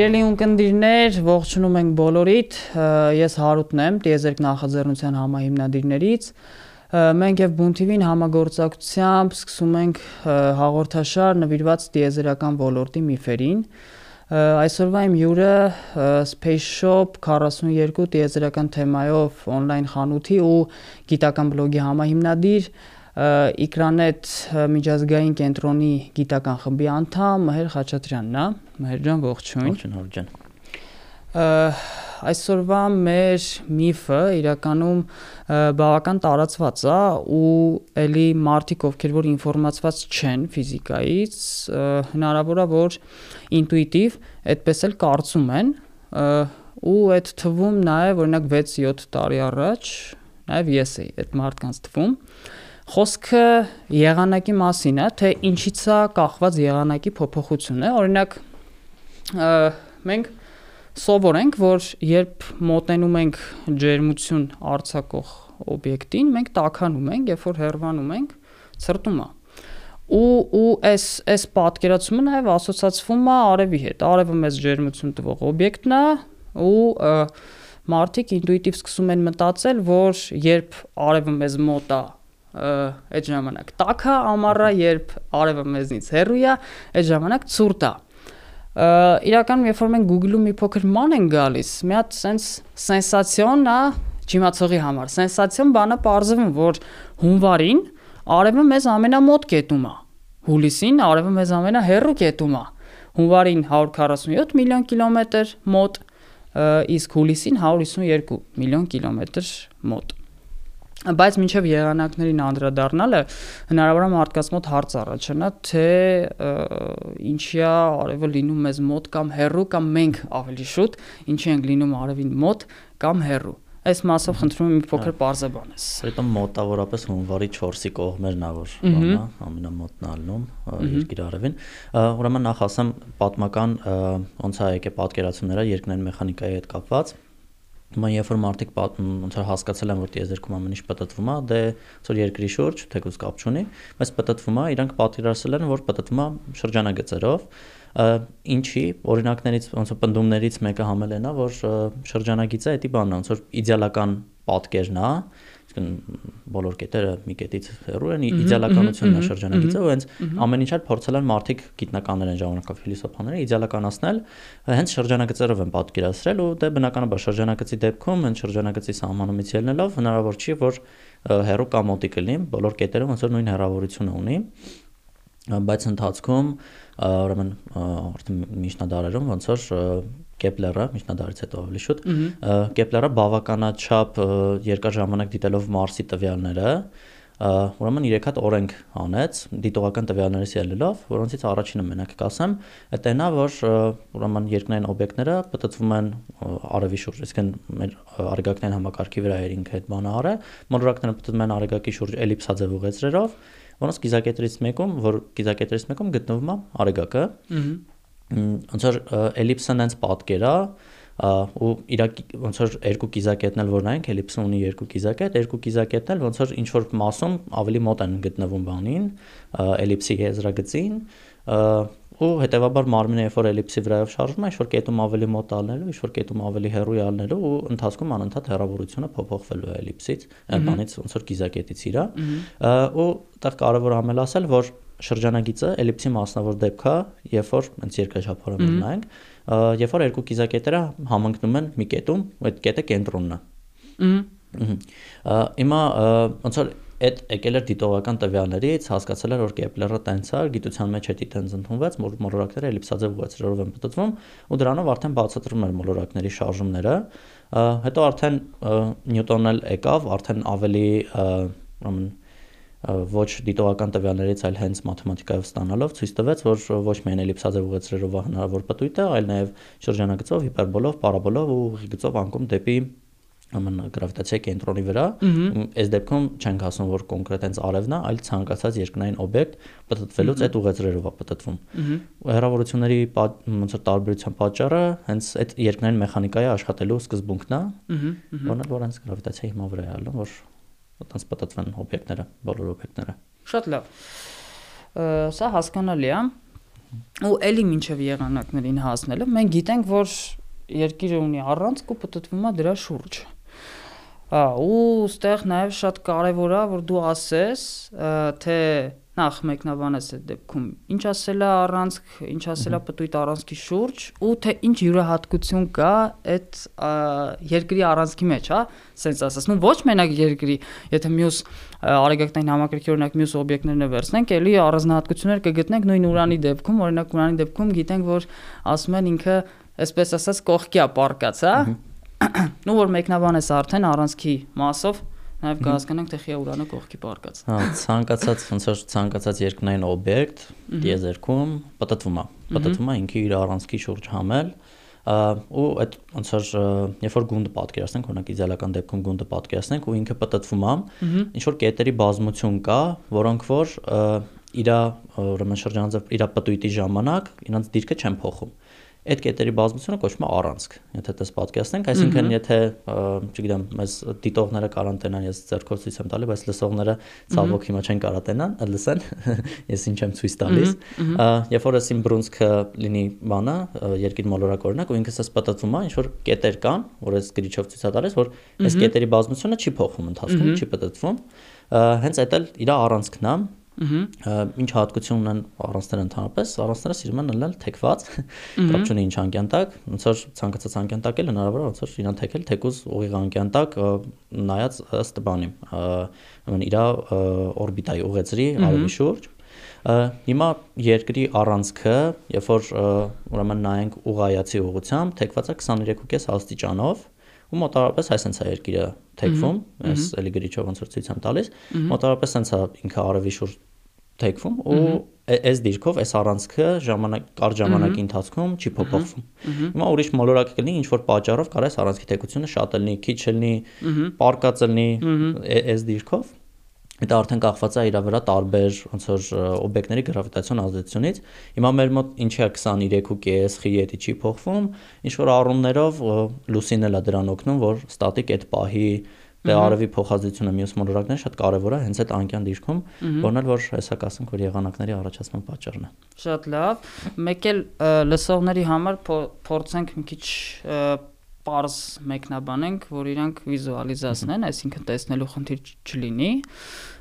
Սիրելի ունկնդիրներ, ողջունում ենք բոլորիդ։ Ես Հարութն եմ, Տիեզերք նախաձեռնության համահիմնադիրներից։ Մենք եւ Բուն TV-ին համագործակցությամբ սկսում ենք հաղորդաշար նվիրված տիեզերական ոլորտի միֆերին։ Այսօրվա իմ հյուրը Space Shop 42 տիեզերական թեմայով on-line խանութի ու գիտական բլոգի համահիմնադիր Իկրանետ միջազգային կենտրոնի գիտական խմբի անդամ Մհեր Խաչատրյանն է։ Մհեր ջան, ողջույն։ Ողջույն, Հարություն ջան։ Այսօրվա մեր միֆը իրականում բավական տարածված է ու ելի մարդիկ, ովքեր որ ինֆորմացված չեն ֆիզիկայից, հնարավոր է որ ինտուիտիվ այդպես էլ կարծում են ու այդ թվում նաև օրինակ 6-7 տարի առաջ նաև ես էի այդ մարդկանց թվում Խոսքը եղանակի մասին է, թե ինչից է կախված եղանակի փոփոխությունը։ Օրինակ մենք սովորենք, որ երբ մոտենում ենք ջերմություն արձակող օբյեկտին, մենք տականում ենք, երբ որ հեռվանում ենք, ցրտում է ու ու այս այս պատկերացումը նաև ասոցացվում է արևի հետ։ Արևը մեծ ջերմություն տվող օբյեկտն է ու մարդիկ ինտուիտիվ սկսում են մտածել, որ երբ արևը մեզ մոտ է, այդ ժամանակ տաք է ամառը, երբ արևը մեզնից հեռու է, այդ ժամանակ ցուրտ է։ Իրականում երբ որ մենք Google-ում մի փոքր ման են գալիս, մի հատ sense սենսացիոն է ջիմացողի համար։ Սենսացիոն բանը ողջվում, որ հունվարին արևը մեզ ամենամոտ կետում է։ Հուլիսին արևը մեզ ամենահեռու կետում է։ Հունվարին 147 միլիոն կիլոմետր մոտ, իսկ հուլիսին 152 միլիոն կիլոմետր մոտ բայց մինչև եղանակներին անդրադառնալը հնարավոր է մարդկանց մոտ հարց առաջանա թե ինչի է արևը լինում մեզ մոտ կամ հեռու կամ մենք ավելի շուտ ինչի ենք լինում արևին մոտ կամ հեռու այս մասով խնդրում եմ մի փոքր բարձաբանես Հետո մոտավորապես հունվարի 4-ի կողմերն ա որ բանա ամենամոտն ալնում երկիր արևին ուրեմն նախ ասեմ պատմական ոնց է եկե պատկերացումները երկնային մեխանիկայի հետ կապված Հիմա երբ որ մարդիկ ոնց որ հասկացել են որ տիեզերքում ամեն ինչ պատտվում է, դե ոնց որ երկրի շուրջ թեկուզ կապ չունի, բայց պատտվում է, իրանք պատկերացրել են որ պատտվում է շրջանագծերով, ինչի օրինակներից ոնց որ պնդումներից մեկը համել է նա որ շրջանագիծը դա բանն ոնց որ իդեալական պատկերն է, այսինքն բոլոր կետերը մի կետից հեռու են իդեալականությունն է շրջանագիծը ու հենց ամեն ինչ էլ փորձել են մարդիկ գիտնականներ են ժամանակով ֆիլիսոփաները իդեալականացնել հենց շրջանագծերով են պատկերացրել ու դե բնականաբար շրջանագծի դեպքում հենց շրջանագծի սահմանումից ելնելով հնարավոր չի որ հեռու կամ մոտիկ լինի բոլոր կետերը ոնց որ նույն հեռավորությունը ունի բայց ընթացքում ուրեմն արդեն միջնադարերում ոնց որ Կեպլերը միջնադարից հետո ավելի շուտ Կեպլերը բավականաչափ երկար ժամանակ դիտելով Մարսի տվյալները ուրեմն 3 հատ օրենք անեց դիտողական տվյալներից ելնելով, որոնցից առաջինը մենակ կասեմ, դա նա որ ուրեմն երկնային օբյեկտները պատտվում են արևի շուրջ, այսինքն մեր արեգակնային համակարգի վրա երինք այդ բանը արը, մոլորակները պատտվում են արեգակի շուրջ էլիպսաձև ուղեծրերով, որոնց կիզակետերից մեկում, որ կիզակետերից մեկում գտնվում է արեգակը։ Ոնց որ էլիպսը նենց պատկեր է, ու իր ոնց որ երկու կիզակետն էլ որ նայենք էլիպսը ունի երկու կիզակետ, երկու կիզակետն էլ ոնց որ ինչ որ մասում ավելի մոտ են գտնվում բանին, էլիպսի եզրագծին, ու հետեւաբար մարմինը երբ որ էլիպսի վրայով շարժվում է, ինչ որ կետում ավելի մոտ ալնելու, ինչ որ կետում ավելի հեռու ալնելու ու ընթացքում անընդհատ հեռավորությունը փոփոխվելու է էլիպսից, բանից ոնց որ կիզակետից իրա։ Ու այդտեղ կարևոր ամել ասել, որ շրջանագիծը էլիպսի մասնավոր դեպք է, երբ որ հենց երկրաչափորեն նայենք, երբ որ երկու կիզակետերը համընկնում են մի կետում, այդ կետը կենտրոնն է։ Ահա։ Հիմա ոնց որ այդ եկել էր դիտողական տվյալներից, հասկացել էր որ Կեպլերը տենց է, գիտության մեջ էդի տենց ընդունված, որ մոլորակները էլիպսաձև ուղղություններով են պատտվում ու դրանով արդեն բացատրում էր մոլորակների շարժումները։ Հետո արդեն Նյուտոնն էլ եկավ, արդեն ավելի ուրեմն ոչ դիտողական տվյալներից, այլ հենց մաթեմատիկայով ստանալով ցույց տվեց, որ ոչ միայն էլիպսաձև ուղեցրերով է հնարավոր պտույտը, այլ նաև շրջանագծով, հիպերբոլով, պարաբոլով ու ուղի գծով անկում դեպի ամեն գրավիտացիայի կենտրոնի վրա։ Այս դեպքում չենք ասում, որ կոնկրետ հենց արևն է, այլ ցանկացած երկնային օբյեկտ պտտվելուց այդ ուղեծրերով է պտտվում։ Հեռավորությունների ոնց որ տարբերության պատճառը հենց այդ երկնային մեխանիկայի աշխատելու սկզբունքն է, որն որ հենց գրավիտացիայի հիմա վրա է ալում, որ այդպես պատտվեն օբյեկտները, բոլոր օբյեկտները։ Շատ լավ։ Սա հասկանալի է։ ու ելի մինչև եղանակներին հասնելը մենք գիտենք, որ երկիրը ունի առանցք ու պատտվում է դրա շուրջը ու ստեղ նաև շատ կարևոր է որ դու ասես թե նախ մեկնաբանես այդ դեպքում ինչ ասելա առանցք, ինչ ասելա պտույտ առանցքի շուրջ ու թե ինչ յուրահատկություն կա այդ երկրի առանցքի մեջ, հա, սենց ասած, նու ոչ մենակ երկրի, եթե մյուս արեգակտային համակարգի օրինակ մյուս օբյեկտներն վերցնենք, ելի առանձնահատկություններ կգտնենք նույն ուրանի դեպքում, օրինակ ուրանի դեպքում գիտենք, որ ասում են ինքը այսպես ասած կողքիա պարկած, հա։ Նու որ մեկնաբանես արդեն առանցքի մասով Նաև կհասկանանք, թե խիա ուրանը կողքի պարկած։ Հա, ցանկացած ոնց որ ցանկացած երկնային օբյեկտ դիեզերքում պատտվում է։ Պատտվում է ինքը իր առանցքի շուրջ համել ու այդ ոնց որ երբ որ գունդը պատկերացնենք, օրինակ իդեալական դեպքում գունդը պատկերացնենք ու ինքը պատտվում է, ինչ որ կետերի բազմություն կա, որոնք որ իր ուրեմն շրջանաձև իր պատույտի ժամանակ իրանց դիրքը չեն փոխում այդ կետերի բազմությունը կոչվում է առանցք։ Եթե դες պատկերացնենք, այսինքն եթե, չգիտեմ, մեզ դիտողները կարանտենան, ես ձեռքով ցույց եմ տալի, բայց լսողները ցավոք հիմա չեն կարանտենան, լսեն, ես ինչ եմ ցույց տալիս։ Երբ որ ասին բրունսկը լինի բանը, երկիր մոլորակ օրինակ, ու ինքս էս պատտվում է, ինչ որ կետեր կան, որ ես գրիչով ցույց տալիս, որ այս կետերի բազմությունը չի փոխվում ընթացքում, չի պատտվում։ Հենց այդ էլ իր առանցքն է, Ինչ հատկություն ունեն առանցները ընդհանրապես, առանցները սիրում են լինել թեքված, կապ չունի ինչ անկյան տակ, ոնց որ ցանկացած անկյան տակ էլ հնարավոր ոնց որ իրան թեքել թեկուզ ուղիղ անկյան տակ նայած ըստ բանի, ուրեմն իր օրբիտայի ուղեցրի արևի շուրջ Հիմա երկրի առանցքը, երբ որ ուրեմն նայենք ուղայացի ուղությամբ, թեքված է 23.5 աստիճանով, ու մոտավորապես այսպես է երկիրը թեքվում, այս էլի գրիչով ոնց որ ցույց եմ տալիս, մոտավորապես այսպես է ինքը արևի շուրջ թեքվում ու այս դիրքով այս առանցքը ժամանակ կար ժամանակի ընթացքում չի փոփոխվում։ Հիմա ուրիշ մոլորակ կլինի, ինչ որ պատճառով կարես առանցքի թեկությունը շատ լինի, քիչ լինի, պարկած լինի այս դիրքով Դա արդեն կախված է իր վրա տարբեր ոնց որ օբյեկտների գravitացիոն ազդեցությունից։ Հիմա մեր մոտ ինչի է 23.5 խի էդի չի փոխվում, ինչ որ առումներով լուսինն էլ է դրան օգնում, որ ստատիկ այդ պահի Դե արևի փոխազդեցությունը մյուս մոլորակներն շատ կարևոր է հենց այդ անկյան դիրքում, որն էլ որ հեսա կասենք, որ եղանակների առաջացման պատճառն է։ Շատ լավ։ Մեկ էլ լսողների համար փորձենք մի քիչ པարզ մեկնաբանենք, որ իրանք վիզուալիզացնեն, այսինքն տեսնելու խնդիր չլինի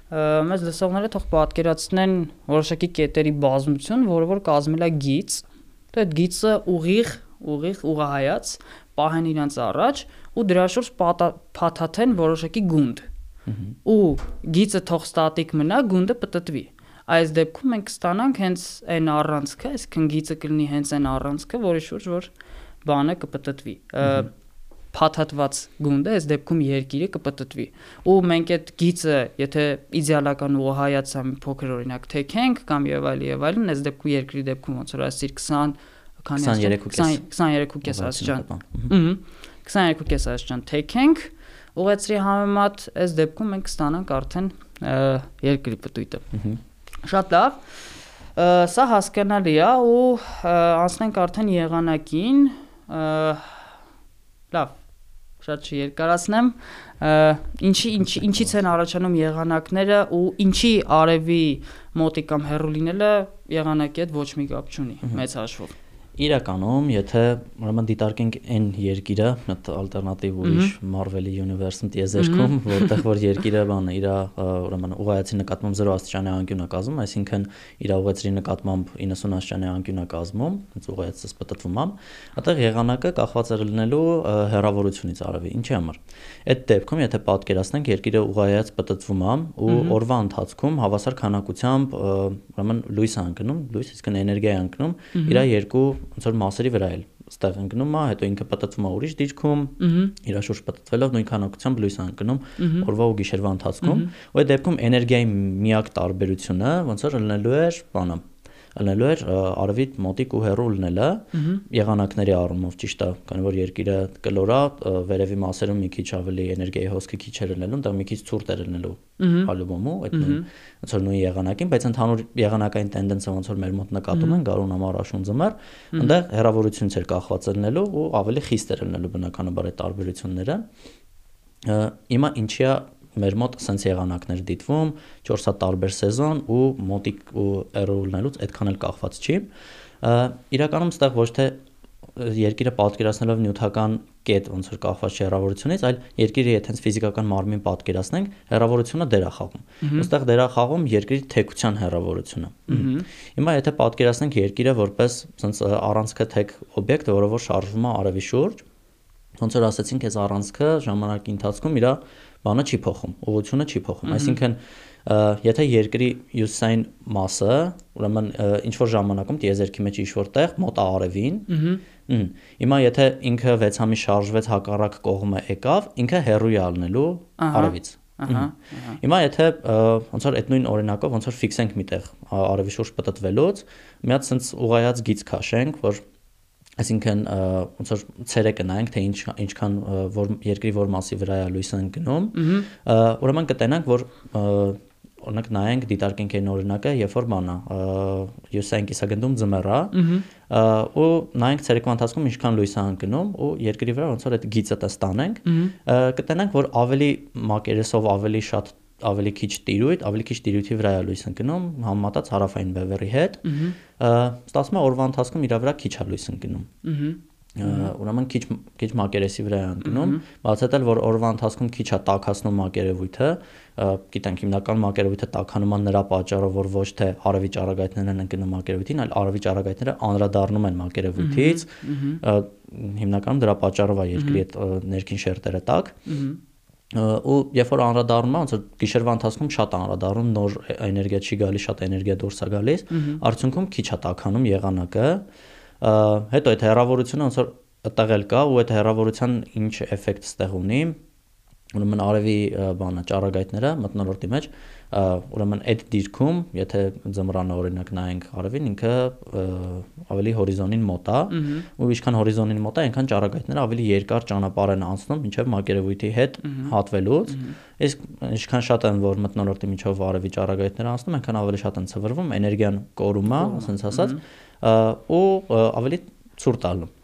մեզ լսողները թող պատկերացնեն որոշակի կետերի բազմություն, որը որ կազմել է գիծ, դե այդ գիծը ուղիղ, ուղիղ ուղահայաց պահեն իրանց առաջ ու դրա շուրջ փաթաթեն որոշակի գունդ։ Ու գիծը թող ստատիկ մնա, գունդը պտտվի։ Այս դեպքում մենք կստանանք հենց այն առանցքը, այսինքն գիծը կլինի հենց այն առանցքը, որի շուրջ որ բանը կպտտվի փաթաթված գունդը այս դեպքում երկիրը կպտտվի ու մենք այդ գիծը եթե իդեալական ու հայացա մի փոքր օրինակ թեքենք կամ եւ այլ եւ այլն այս դեպքում երկրի դեպքում ոնց որ ասիր 20 քանի 23.5 աստիճան։ Ահա 22.5 աստիճան թեքենք ուղեցրի համեմատ այս դեպքում մենք ստանանք արդեն երկրի պտույտը։ Շատ լավ։ Սա հասկանալի է ու անցնենք արդեն եղանակին։ Լավ, շատ չերկարացնեմ ինչի ինչ ինչից են առաջանում եղանակները ու ինչի արևի մոտի կամ հեռու լինելը եղանակի հետ ոչ մի կապ չունի մեծ հաշվով Իրականում, եթե ուրեմն դիտարկենք այն երկիրը, այդ ալտերնատիվ ուրիշ Marvel-ի universe-ում տիեզերքում, որտեղ որ երկիրը բանը իր ուրեմն ուղղայացի նկատմամբ 0 աստիճանի անկյուն է կազմում, այսինքն իր ուղղեցրի նկատմամբ 90 աստիճանի անկյուն է կազմում, հենց ուղղայացից պատտվում ամ, այդտեղ եղանակը կախված է լինելու հեռավորությունից արևի։ Ինչի համար։ Այդ դեպքում, եթե պատկերացնենք երկիրը ուղղայաց պատտվում ամ ու օրվա ընթացքում հավասար քանակությամբ ուրեմն լույս է ընկնում, լույս իսկ էներգիա է ընկնում իր երկու ոնց որ մասերի վրա էլ ստեղ ընկնում է, հետո ինքը պատտվում է ուրիշ դիրքում, իր շուրջ պատտվելով նույն քանակությամբ լույս է ընկնում օրվա ու գիշերվա ընթացքում, ու այդ դեպքում էներգիայի միակ տարբերությունը ոնց որ լինելու էր բանը լինելու էր արևի մոտիկ ու հեռու լինելը եղանակների առումով ճիշտ է, քանի որ երկիրը կլորա վերևի մասերում մի քիչ ավելի էներգիայի հոսքը քիչ էր լինելու, դա մի քիչ ցուրտ էր լինելու հալուբոմու, այդ ոնց որ նույն եղանակին, բայց ընդհանուր եղանակային տենդենսը ոնց որ մեր մոտ նկատում են գարուն ամառ աշուն ձմեռ, այնտեղ հեռավորությունից էր կախված լինելու ու ավելի խիստ էր լինելու բնականաբար այդ տարբերությունները։ Հիմա ինչի է մեր մոտ սենց եղանակներ դիտվում 4 հատ տարբեր սեզոն ու մոտիկ ու էրոլնելուց այդքան էլ կախված չի իրականում ստեղ ոչ թե երկիրը պատկերացնելով նյութական կետ ոնց որ կախված չէ հեռավորությունից, այլ երկիրը եթե հենց ֆիզիկական մարմին պատկերացնենք, հեռավորությունը դեր է խաղում։ Ոստեղ դեր է խաղում երկրի թեկության հեռավորությունը։ Հիմա եթե պատկերացնենք երկիրը որպես ոնց առանցքը թեք օբյեկտ, որը որ շարժվում է արևի շուրջ, ոնց որ ասացինք, այս առանցքը ժամանակի ընթացքում իր բանը չի փոխում, ուղղությունը չի փոխում։ Այսինքն եթե երկրի հյուսային մասը, ուրեմն ինչ որ ժամանակում տիեզերքի մեջ ինչ որտեղ մոտ արևին, հիմա եթե ինքը 6 ամիս շարժվեց հակառակ կողմը եկավ, ինքը հեռու է ալնելու արևից։ Ահա։ Հիմա եթե ոնց որ այդ նույն օրինակով ոնց որ ֆիքսենք միտեղ արևի շուրջ պատտվելուց, մի հատ sense ուղայած գիծ քաշենք, որ Այսինքն ոնց որ ցերեկը նայենք թե ինչ ինչքան որ երկրի որ մասի վրա է լույսը ընկնում, ուրեմն կտենանք որ օրինակ նայենք դիտարկենք այն օրինակը, երբ որ բանա յուսային կիսագնդում ձմեռա, ու նայենք ցերեկվա ընթացքում ինչքան լույս է ընկնում ու երկրի վրա ոնց որ այդ գիծը տստանենք, կտենանք որ ավելի մակերեսով ավելի շատ ավելի քիչ տիրույթ, ավելի քիչ տիրույթի վրա է լույս ընկնում, համեմատած հարավային բևեռի հետ։ Ստացվում է օրվա ընթացքում իր վրա քիչ է լույս ընկնում։ Ուրեմն քիչ քիչ մակերեսի վրա է ընկնում, բացատրել որ օրվա ընթացքում քիչ է տաքացնում մակերևույթը, գիտենք հիմնական մակերևույթը տաքանում է նրա պատճառով, որ ոչ թե արևի ճառագայթներն են ընկնում մակերևույթին, այլ արևի ճառագայթները անդրադառնում են մակերևույթից։ Հիմնականում դրա պատճառով է երկրի այդ ներքին շերտերը տաք ու երբ որ անդրադառնում է, ոնց որ գիշերվա ընթացքում շատ անդրադառնում նոր էներգիա չի գալիս, շատ էներգիա դուրս է գալիս, արդյունքում քիչ է տականում եղանակը։ Հետո այդ հեռավորությունը ոնց որ էլ կա ու այդ հեռավորության ինչ էֆեկտ ստեղ ունի, ուրեմն արևի բանը ճառագայթները մտնոլորտի մեջ ուրեմն այդ դիրքում եթե ձմռանը օրինակ նայենք արևին ինքը ավելի հորիզոնին մոտ է ու ինչքան հորիզոնին մոտ է այնքան ճառագայթները ավելի երկար ճանապարհ են անցնում մինչև մակերևույթի հետ հատվելուց իսկ ինչքան շատ են որ մտնոլորտի միջով արևի ճառագայթները անցնում այնքան ավելի շատ են ցվրվում էներգիան կորում է ասենց ասած ու ավելի ցուրտ ալնում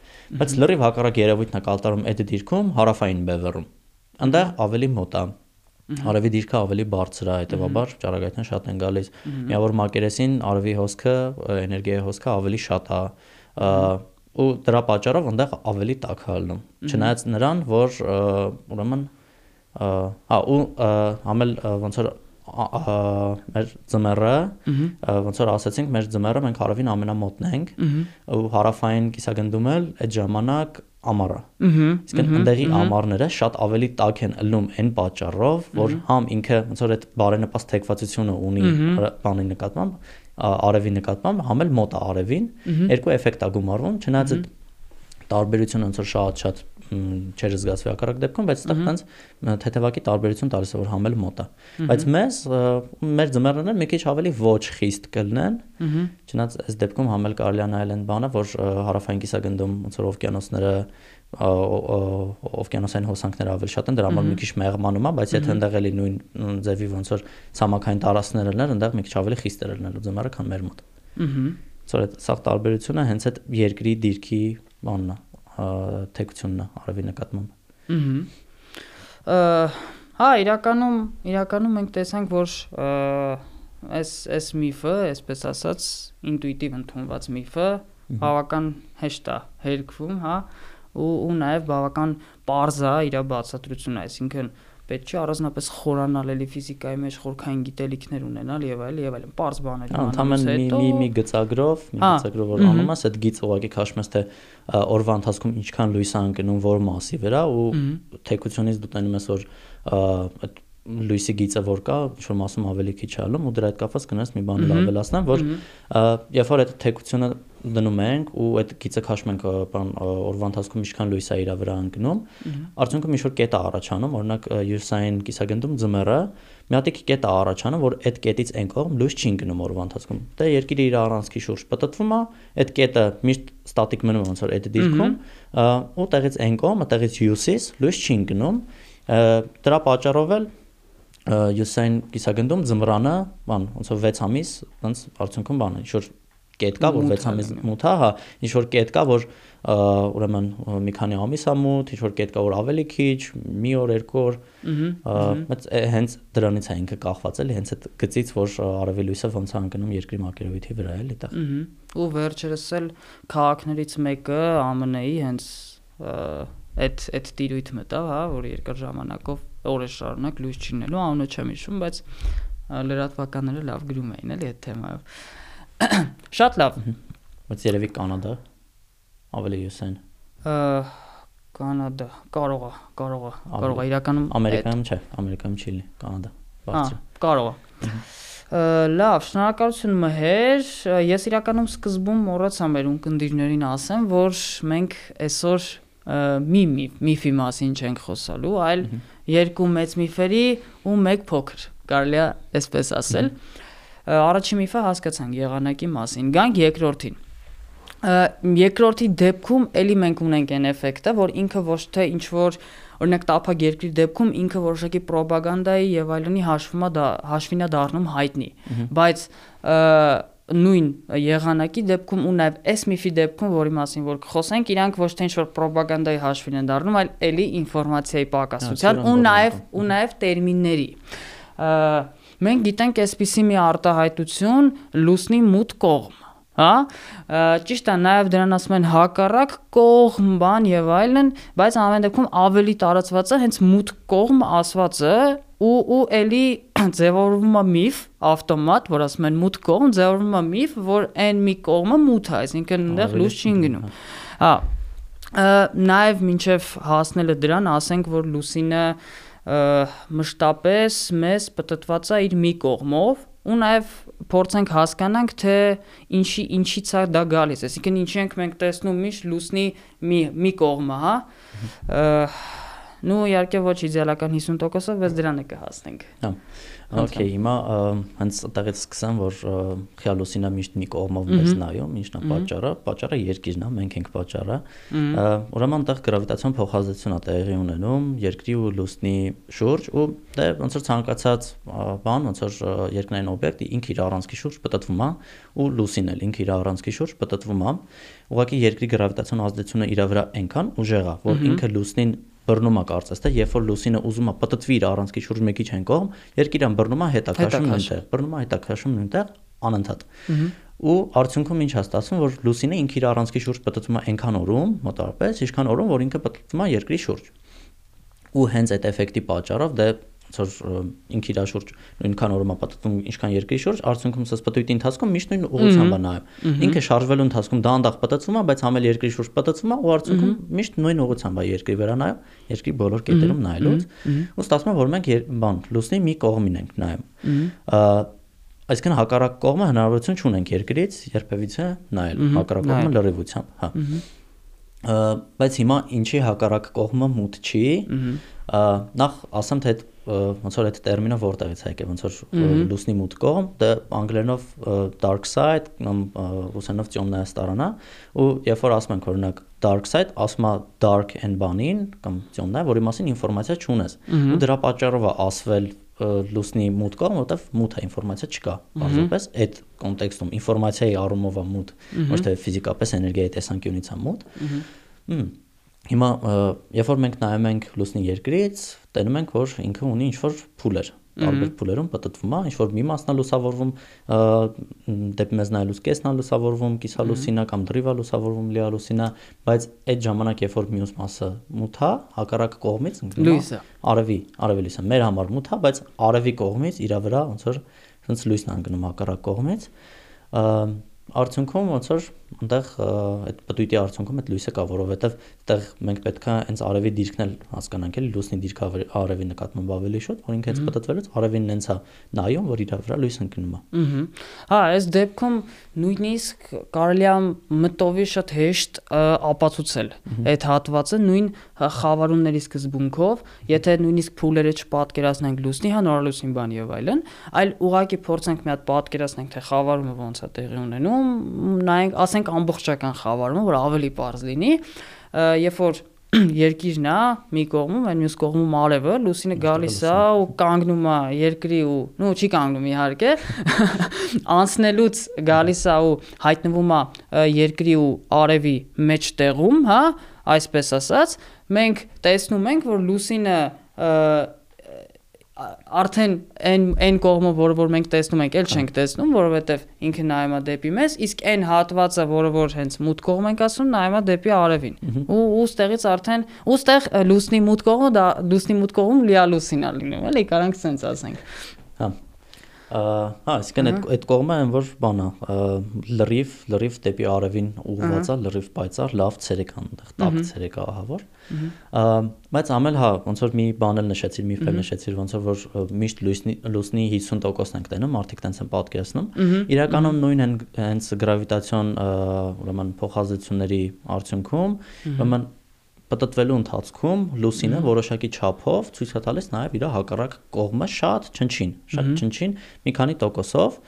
բայց լրիվ հակառակ երևույթն է կատարում այդ դիրքում հարավային բևեռում այնտեղ ավելի մոտ է Արևի դիրքը ավելի բարձր է, հետեւաբար ճառագայթները շատ են գալիս։ Միավոր մակերեսին արևի հոսքը, էներգիայի հոսքը ավելի շատ է ու դրա պատճառով այնտեղ ավելի տաք է ալնում։ Չնայած նրան, որ ուրեմն հա ու համել ոնց որ մեր ձմեռը ոնց որ ասացինք մեր ձմեռը մենք հարավին ամենամոտն ենք ու հարավային կիսագնդում էլ այդ ժամանակ ամառը։ Իսկ այնտեղի ամառները շատ ավելի տաք են ըլնում այն պատճառով, որ համ ինքը ոնց որ այդ բարենպաստ թեկվածությունը ունի բանի նկատմամբ, արևի նկատմամբ, համ էլ մոտ արևին, երկու էֆեկտ է գումարվում, չնայած այդ տարբերությունը ոնց որ շատ-շատ չէր զգացվի հակառակ դեպքում, բայց այդտեղ տենց թեթևակի տարբերություն տալիս է որ համել մոտ է։ Բայց մեզ մեր ձմեռները մի քիչ ավելի ոչ խիստ կլնեն։ Չնայած այս դեպքում համել կարելի է նայել այն բանը, որ հարավային կիսագնդում ոնց որ օվկիանոսները օվկիանոսային հոսանքները ավելի շատ են, դրա համար մի քիչ մեղմանում է, բայց եթե այնտեղ էլի նույն ձևի ոնց որ ցամաքային տարածքներ լիներ, այնտեղ մի քիչ ավելի խիստ էր լինելու ձմեռը, քան մեր մոտ։ Ահա։ Սա սա տարբերությունը հենց այդ երկրի դիրքի բանն է, թեկությունն է արևի նկատմամբ։ Ահա Հա, իրականում իրականում մենք տեսանք, որ այս այս միֆը, այսպես ասած, ինտուիտիվ ընդունված միֆը բավական հեշտ է հերկվում, հա, ու ու նաև բավական པարզ է իր բացատրությունը, այսինքն պետք չէ առանձնապես խորանալ էլի ֆիզիկայի մեջ խորքային գիտելիքներ ունենալ եւ այլ եւ այլն པարզ բաներ իմանալուց հետո մի մի գծագրով մի գծագրով որ անում ես այդ գիծ ուղակի քաշում ես թե օրվա ընթացքում ինչքան լույս է ընկնում որ մասի վրա ու թեկությունից դու տենում ես որ այդ լույսի գիծը որ կա, ինչ որ մասում ավելի քիչ ալում ու դրա հետ կապված կնես մի բան ավելացնեմ, որ երբ որ այդ թեկությունը դնում ենք ու այդ գիծը քաշում ենք բան օրվա ընթացքում ինչքան լույս է իր վրա ընկնում, արդյունքում ինչ որ կետ է առաջանում, օրինակ յուսային կիսագնդում ձմեռը մի հատ կետ է առաջանում, որ այդ կետից այն կողմ լույս չի ընկնում օրվա ընթացքում։ Դե երկիրը իր առանցքի շուրջ պատտվում է, այդ կետը միշտ ստատիկ մնում ոնց որ այդ դիրքում, ու տեղից այն կողմ, տեղից հյուսիս լույս չի ընկնում։ Դրա պատճառով էլ յուսային կիսագնդում ձմռանը, բան, ոնց որ 6 ամիս, ոնց արդյունքում բան, ինչ որ կետ կա, որ 6 ամիս մութ է, հա, ինչ որ կետ կա, որ ուրեմն մի քանի ամիս է մութ, ինչ որ կետ կա, որ ավելի քիչ, մի օր, երկու օր։ Բայց հենց դրանից է ինքը կախված էլի, հենց այդ գծից, որ արևի լույսը ոնց է ընկնում երկրի մակերևույթի վրա էլի տեղ։ Ու վերջերս էլ քաղաքներից մեկը ԱՄՆ-ի հենց այդ այդ տիրույթ մտա, հա, որ երկար ժամանակով օրեր շարունակ լույս չինելու, անունը չեմ հիշում, բայց լրատվականները լավ գրում էին էլի այդ թեմայով։ Շատ լավ։ Բայց երևի Կանադա ավելի յուսեն։ Կանադա, կարող է, կարող է, կարող է իրականում Ամերիկայում չէ, Ամերիկայում չի լինի, Կանադա։ Բարձր։ Կարող է։ Լավ, շնորհակալություն մհեր։ Ես իրականում սկզբում մոռացա մեր ունկնդիրներին ասեմ, որ մենք այսօր մի միֆի մասին չենք խոսալու, այլ երկու մեծ միֆերի ու մեկ փոքր, կարելի է այսպես ասել։ Առաջին միֆը հասկացանք եղանակի մասին։ Գանք երկրորդին երկրորդի դեպքում էլի մենք ունենք այն էֆեկտը, որ ինքը ոչ թե ինչ որ օրինակ տափակ երկրի դեպքում ինքը որոշակի ռոպագանդայի եւ այլնի հաշվում է դա հաշվինա դառնում հայտնի, բայց նույն եղանակի դեպքում ու նաև այս միֆի դեպքում, որի մասին որ խոսենք, իրանք ոչ թե ինչ-որ ռոպագանդայի հաշվին են դառնում, այլ էլի ինֆորմացիայի պակասության ու նաև ու նաև տերմինների։ Մենք գիտենք այսպիսի մի արտահայտություն լուսնի մութ կողմ հա ճիշտ է նաև դրան ասում են հակառակ կողմ բան եւ այլն բայց ամեն դեպքում ավելի տարածված է հենց մութ կողմ ասվածը ու ու էլի ձևավորվում է միֆ ավտոմատ որ ասում են մութ կողմ ձևավորվում է միֆ որ այն մի կողմը մութ է այսինքն այնտեղ լույս չի գնում հա նաև մինչև հասնելը դրան ասենք որ լուսինը մշտապես մեզ պատտված է իր մի կողմով ու նաև փորձենք հասկանանք թե ինչի ինչից է դա գալիս այսինքն ինչի ենք մենք տեսնում միշտ լուսնի մի մի կողմը հա նու իհարկե ոչ իդեալական 50%-ով, բայց դրանը կհասնենք։ Հա։ Okay, հիմա հենց այդտեղից սկսեմ, որ խիալուսինը միշտ մի կողմով մեզ նայում, ինչն է պատճառը, պատճառը երկիրն է, մենք ենք պատճառը։ Ուրեմն այնտեղ գravitացիոն փոխազդեցություն է տեղի ունենում երկրի ու լուսնի շուրջ ու դե ոնց որ ցանկացած բան, ոնց որ երկնային օբյեկտը ինքը իր առանցքի շուրջ պատտվում է ու լուսինն էլ ինքը իր առանցքի շուրջ պատտվում է։ Ուղղակի երկրի գravitացիոն ազդեցությունը իր վրա այնքան ուժեղ է, որ ինքը լուսնին բռնում է կարծես թե երբ որ լուսինը ուզում է պատտվի իր առանցքի շուրջ մեկի չեն կողմ երկիրան բռնում է հետա քաշում նույնտեղ բռնում է հետա քաշում նույնտեղ անընդհատ ու արդյունքում ինչ է ստացվում որ լուսինը ինքը իր առանցքի շուրջ պատտվում է այնքան օրում մոտավորապես ինչքան օրում որ ինքը պատտվում է երկրի շուրջ ու հենց այդ էֆեկտի պատճառով դե ոնց որ ինքը իր շուրջ նույնքան օրում է պատտվում ինչքան երկրի շուրջ արդյունքում սա պատույտի ընթացքում միշտ նույն ուղղությամբ է նայում ինքը շարժվելու ընթացքում դանդաղ պատտվում է բայց համ էլ երկրի շուրջ պատտվում է ու արդյունքում միշտ նույն ուղղությամբ է երկրի վրա նայում երկրի բոլոր կետերում նայելուց ու ստացվում է որ մենք բան լուսնի մի կողմին ենք նայում այսինքն հակառակ կողմը հնարավորություն չունենք երկրից երբևիցե նայել հակառակ կողմը լրիվությամբ հա բայց հիմա ինչի հակառակ կողմը մութ չի նախ ասեմ թե ոնց որ այդ տերմինը որտեղից է եկել ոնց որ լուսնի մութ կողմ դա անգլերենով dark side կամ ռուսերենով темная сторона ու երբ որ ասում ենք օրինակ dark side ասում է dark and բանին կամ темная որի մասին ինֆորմացիա չունես ու դրա պատճառով է ասվել լուսնի մութ կողմ, որտեվ մութ է ինֆորմացիա չկա։ Բարձրապես այդ կոնտեքստում ինֆորմացիայի առումով է մութ, ոչ թե ֆիզիկապես էներգիայի տեսանկյունից է մութ։ Հիմա երբ որ մենք նայում ենք լուսնի երկրից, տենում ենք, որ ինքը ունի ինչ-որ փուլեր, տարբեր փուլերում պատտվում է, ինչ որ մի մասն է լուսավորվում դեպի մեզ նայելուց կեսն է լուսավորվում, կիսալուսինա կամ դրիվա լուսավորվում լիալուսինա, բայց այդ ժամանակ երբ որ մյուս մասը մութ է, հակառակ կողմից լույսը արևի, արևի լույսը մեր համար մութ է, բայց արևի կողմից իր վրա ոնց որ ոնց լույսն է անգնում հակառակ կողմից արդյունքում ոնց որ այնտեղ այդ պտույտի արդյունքում այդ լույսը կա, որովհետև այդտեղ մենք պետքա հենց արևի դիրքն էլ հասկանանք, էլի լուսնի դիրքը արևի նկատմամբ ավելի շուտ, որ ինքը հենց պտտվելուց արևին նենց է նայում, որ իր վրա լույս ընկնում է։ Հա, այս դեպքում նույնիսկ կարելի է մտովի շատ հեշտ ապացուցել այդ հատվածը նույն խավարումների սկզբունքով, եթե նույնիսկ փուլերը չպատկերացնենք լուսնի, հա նորալուսին բան եւ այլն, այլ ուղակի փորձենք մի հատ պատկերացնենք, թե խավարումը ոնց է տեղի ունենում, նայենք, ասենք ամբողջական խավարումը, որ ավելի པարզ լինի, երբ որ երկիրն է մի կողմում, այն մյուս կողմում արևը, լուսինը գալիս է ու կանգնում է երկրի ու, նո, չի կանգնում իհարկե, անցնելուց գալիս է ու հայտնվում է երկրի ու արևի մեջտեղում, հա, այսպես ասած, մենք տեսնում ենք, որ լուսինը արդեն այն այն կողմը, որը որ մենք տեսնում ենք, էլ չենք տեսնում, որովհետև ինքը նայում է դեպի մեզ, իսկ այն հատվածը, որը որ հենց մութ կողմ ենք ասում, նայում է դեպի արևին։ Ու ուստեղից արդեն ուստեղ լուսնի մութ կողմը դա լուսնի մութ կողմում լիալուսին է լինում, էլի, կարանք սենց ասենք։ Հա հա, այսինքն այդ այդ կողմը այն որ բանա լրիվ լրիվ դեպի արևին ուղղված է, լրիվ պայծառ, լավ ցերեկ այնտեղ, տաք ցերեկ է ահավոր։ Բայց ամել հա, ոնց որ մի բան էլ նշեցիր, մի ֆիլմ նշեցիր, ոնց որ միշտ լուսնի լուսնի 50%-ն ենք տենում, մարդիկ տենց են պատկերացնում։ Իրականում նույն հենց գravitացիոն ուրեմն փոխազդեցությունների արդյունքում, ուրեմն պատտվելու ընթացքում լուսինը որոշակի չափով ցույց է տալիս նաև իր հակառակ կողմը շատ չնչին, շատ չնչին մի քանի տոկոսով։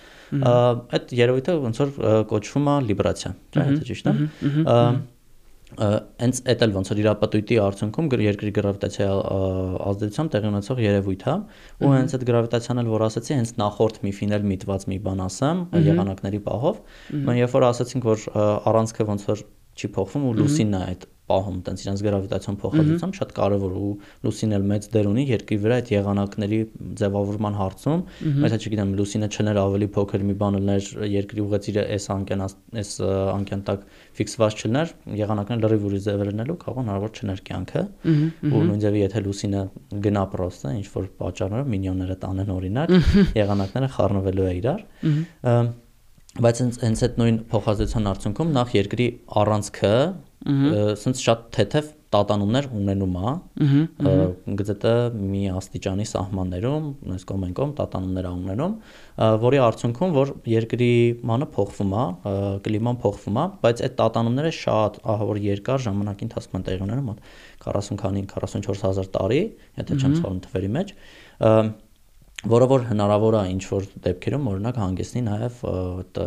Այդ երևույթը ոնց որ կոչվում է լիբրացիա, չէ՞, դա ճիշտ է։ Հենց այդ էլ ոնց որ իր պատույտի արդյունքում երկրի գravitացիա ազդեցությամբ տեղի ունեցող երևույթ է, ու հենց այդ գravitացիան էլ որ ասացի, հենց նախորդ միֆին էլ միտված մի բան ասեմ եղանակների պահով։ Մենք երբ որ ասացինք, որ առանցքը ոնց որ չի փոխվում ու լուսինն է այդ պահում տենց իրենց գravitացիոն փոխադրությամբ շատ կարևոր ու լուսինն էլ մեծ դեր ունի երկրի վրա այդ եղանակների ձևավորման հարցում բայց հա չգիտեմ լուսինը չներ ավելի փոքր մի բան լներ երկրի ուղեցիրը այս անկյան այս անկյան տակ ֆիքսված չլներ եղանակները լրիվ ուրիշ ձև լինելու կարող հնարավոր չներ կյանքը ու նույն ձևի եթե լուսինը գնա պրոստը ինչ որ պատճառներով մինիոնները տանեն օրինակ եղանակները խառնվելու է իրար բայց հենց այդ նույն փոխազդեցության արդյունքում նախ երկրի առանցքը սենց շատ թեթև տատանումներ ունենում է գծետը մի աստիճանի սահմաններում այս կողմ են կողմ տատանումներ ունենում որի արդյունքում որ երկրի մանը փոխվում է կլիման փոխվում է բայց այդ տատանումները շատ ահավոր երկար ժամանակի ընթացքում են տեղի ունենում 40 քանի 44000 տարի եթե չեմ ցավում թվերի մեջ որը որ հնարավոր է ինչ որ դեպքերում օրինակ հանգեցնի նաև այդ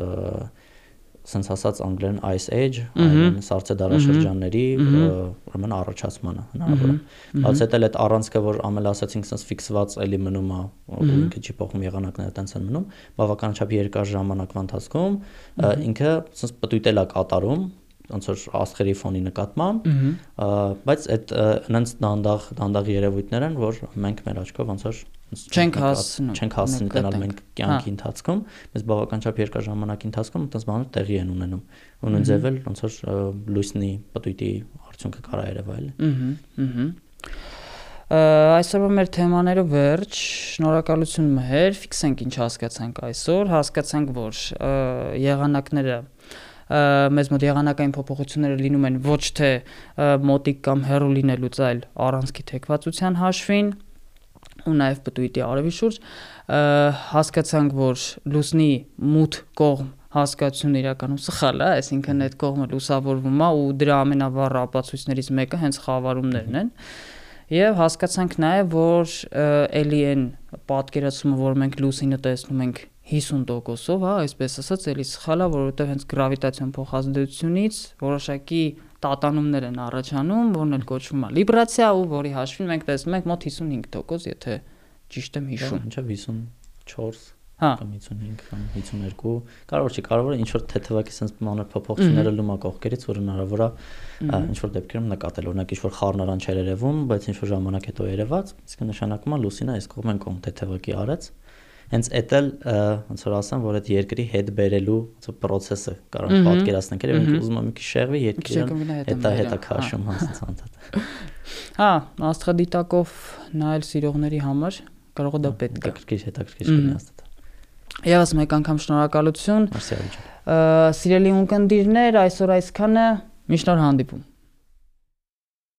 սենց ասած անգլերեն ice age, այն սառցե դարաշրջանների ուրեմն առաջացմանը հնարավոր է։ Բայց հետո այդ առանցքը որ ամել ասացինք սենց ֆիքսված էլի մնում է, ու ինքը չի փոխում եղանակները տենց են մնում, բավականաչափ երկար ժամանակվա ընթացքում ինքը սենց պտույտել է կատարում ոնց որ աստղերի ֆոնի նկատմամբ, բայց այդ այնց դանդաղ դանդաղ երևույթներ են, որ մենք մեր աչքով ոնց որ չենք հասցնում չենք հասցնում տենալ մենք կյանքի հա։ ընթացքում մեզ բավականաչափ երկար ժամանակի ընթացքում այդպես բաներ տեղի են ունենում ու նույն ձև էլ ոնց որ լույսնի պտույտի արդյունքը կարա երևալ ըհը այսօրվա մեր թեմաները վերջ շնորհակալություն մհեր ֆիքսենք ինչ հասկացանք այսօր հասկացանք որ եղանակները մեզ մոտ եղանակային փոփոխությունները լինում են ոչ թե մոտիկ կամ հեռու լինելուց այլ առանցքի թեկվածության հաշվին ու նաև պտույտի արևի շուրջ հասկացանք, որ լուսնի մութ կողմ հասկացությունը իրականում սխալ է, այսինքն այդ կողմը լուսավորվում է ու դրա ամենավառ ապացույցներից մեկը հենց խավարումներն են։ Եվ հասկացանք նաև, որ էլի այն պատկերացումը, որ մենք լուսինը տեսնում ենք 50%-ով, հա, այսպես ասած, էլի սխալ է, որովհետև հենց գravitացիոն փոխազդեցությունից որոշակի տատանումներ են առաջանում, որն էլ կոչվում է լիբրացիա ու որի հաշվին մենք տեսնում ենք մոտ 55%, եթե ճիշտ եմ հիշում։ Ինչա 54 հա կամ 55 կամ 52 կարող չի կարևորը ինչ որ թեթևակի sense մանր փոփոխությունները լումա կողքերից որ հնարավոր է ինչ որ դեպքերում նկատել օրինակ ինչ որ խառնարան չեր երևում բայց ինչ որ ժամանակ հետո երևաց իսկ նշանակում է լուսինը այս կողմեն կողմ թեթևակի արեց հենց էդ էլ ոնց որ ասեմ, որ այդ երկրի հետ բերելու ոնց որ process-ը կարող պատկերացնենք, երբ ինքը ուզում է մի քիչ շեղվի, երկիրը հետա հետա քաշում հասած անդադ։ Հա, աստղադիտակով նայել սիրողների համար կարող է դա պետք է։ Հետաքրքիր, հետաքրքիր կլինի աստղ։ Եվս մեկ անգամ շնորհակալություն։ Սիրելի ունկնդիրներ, այսօր այսքանը միշտ նոր հանդիպում։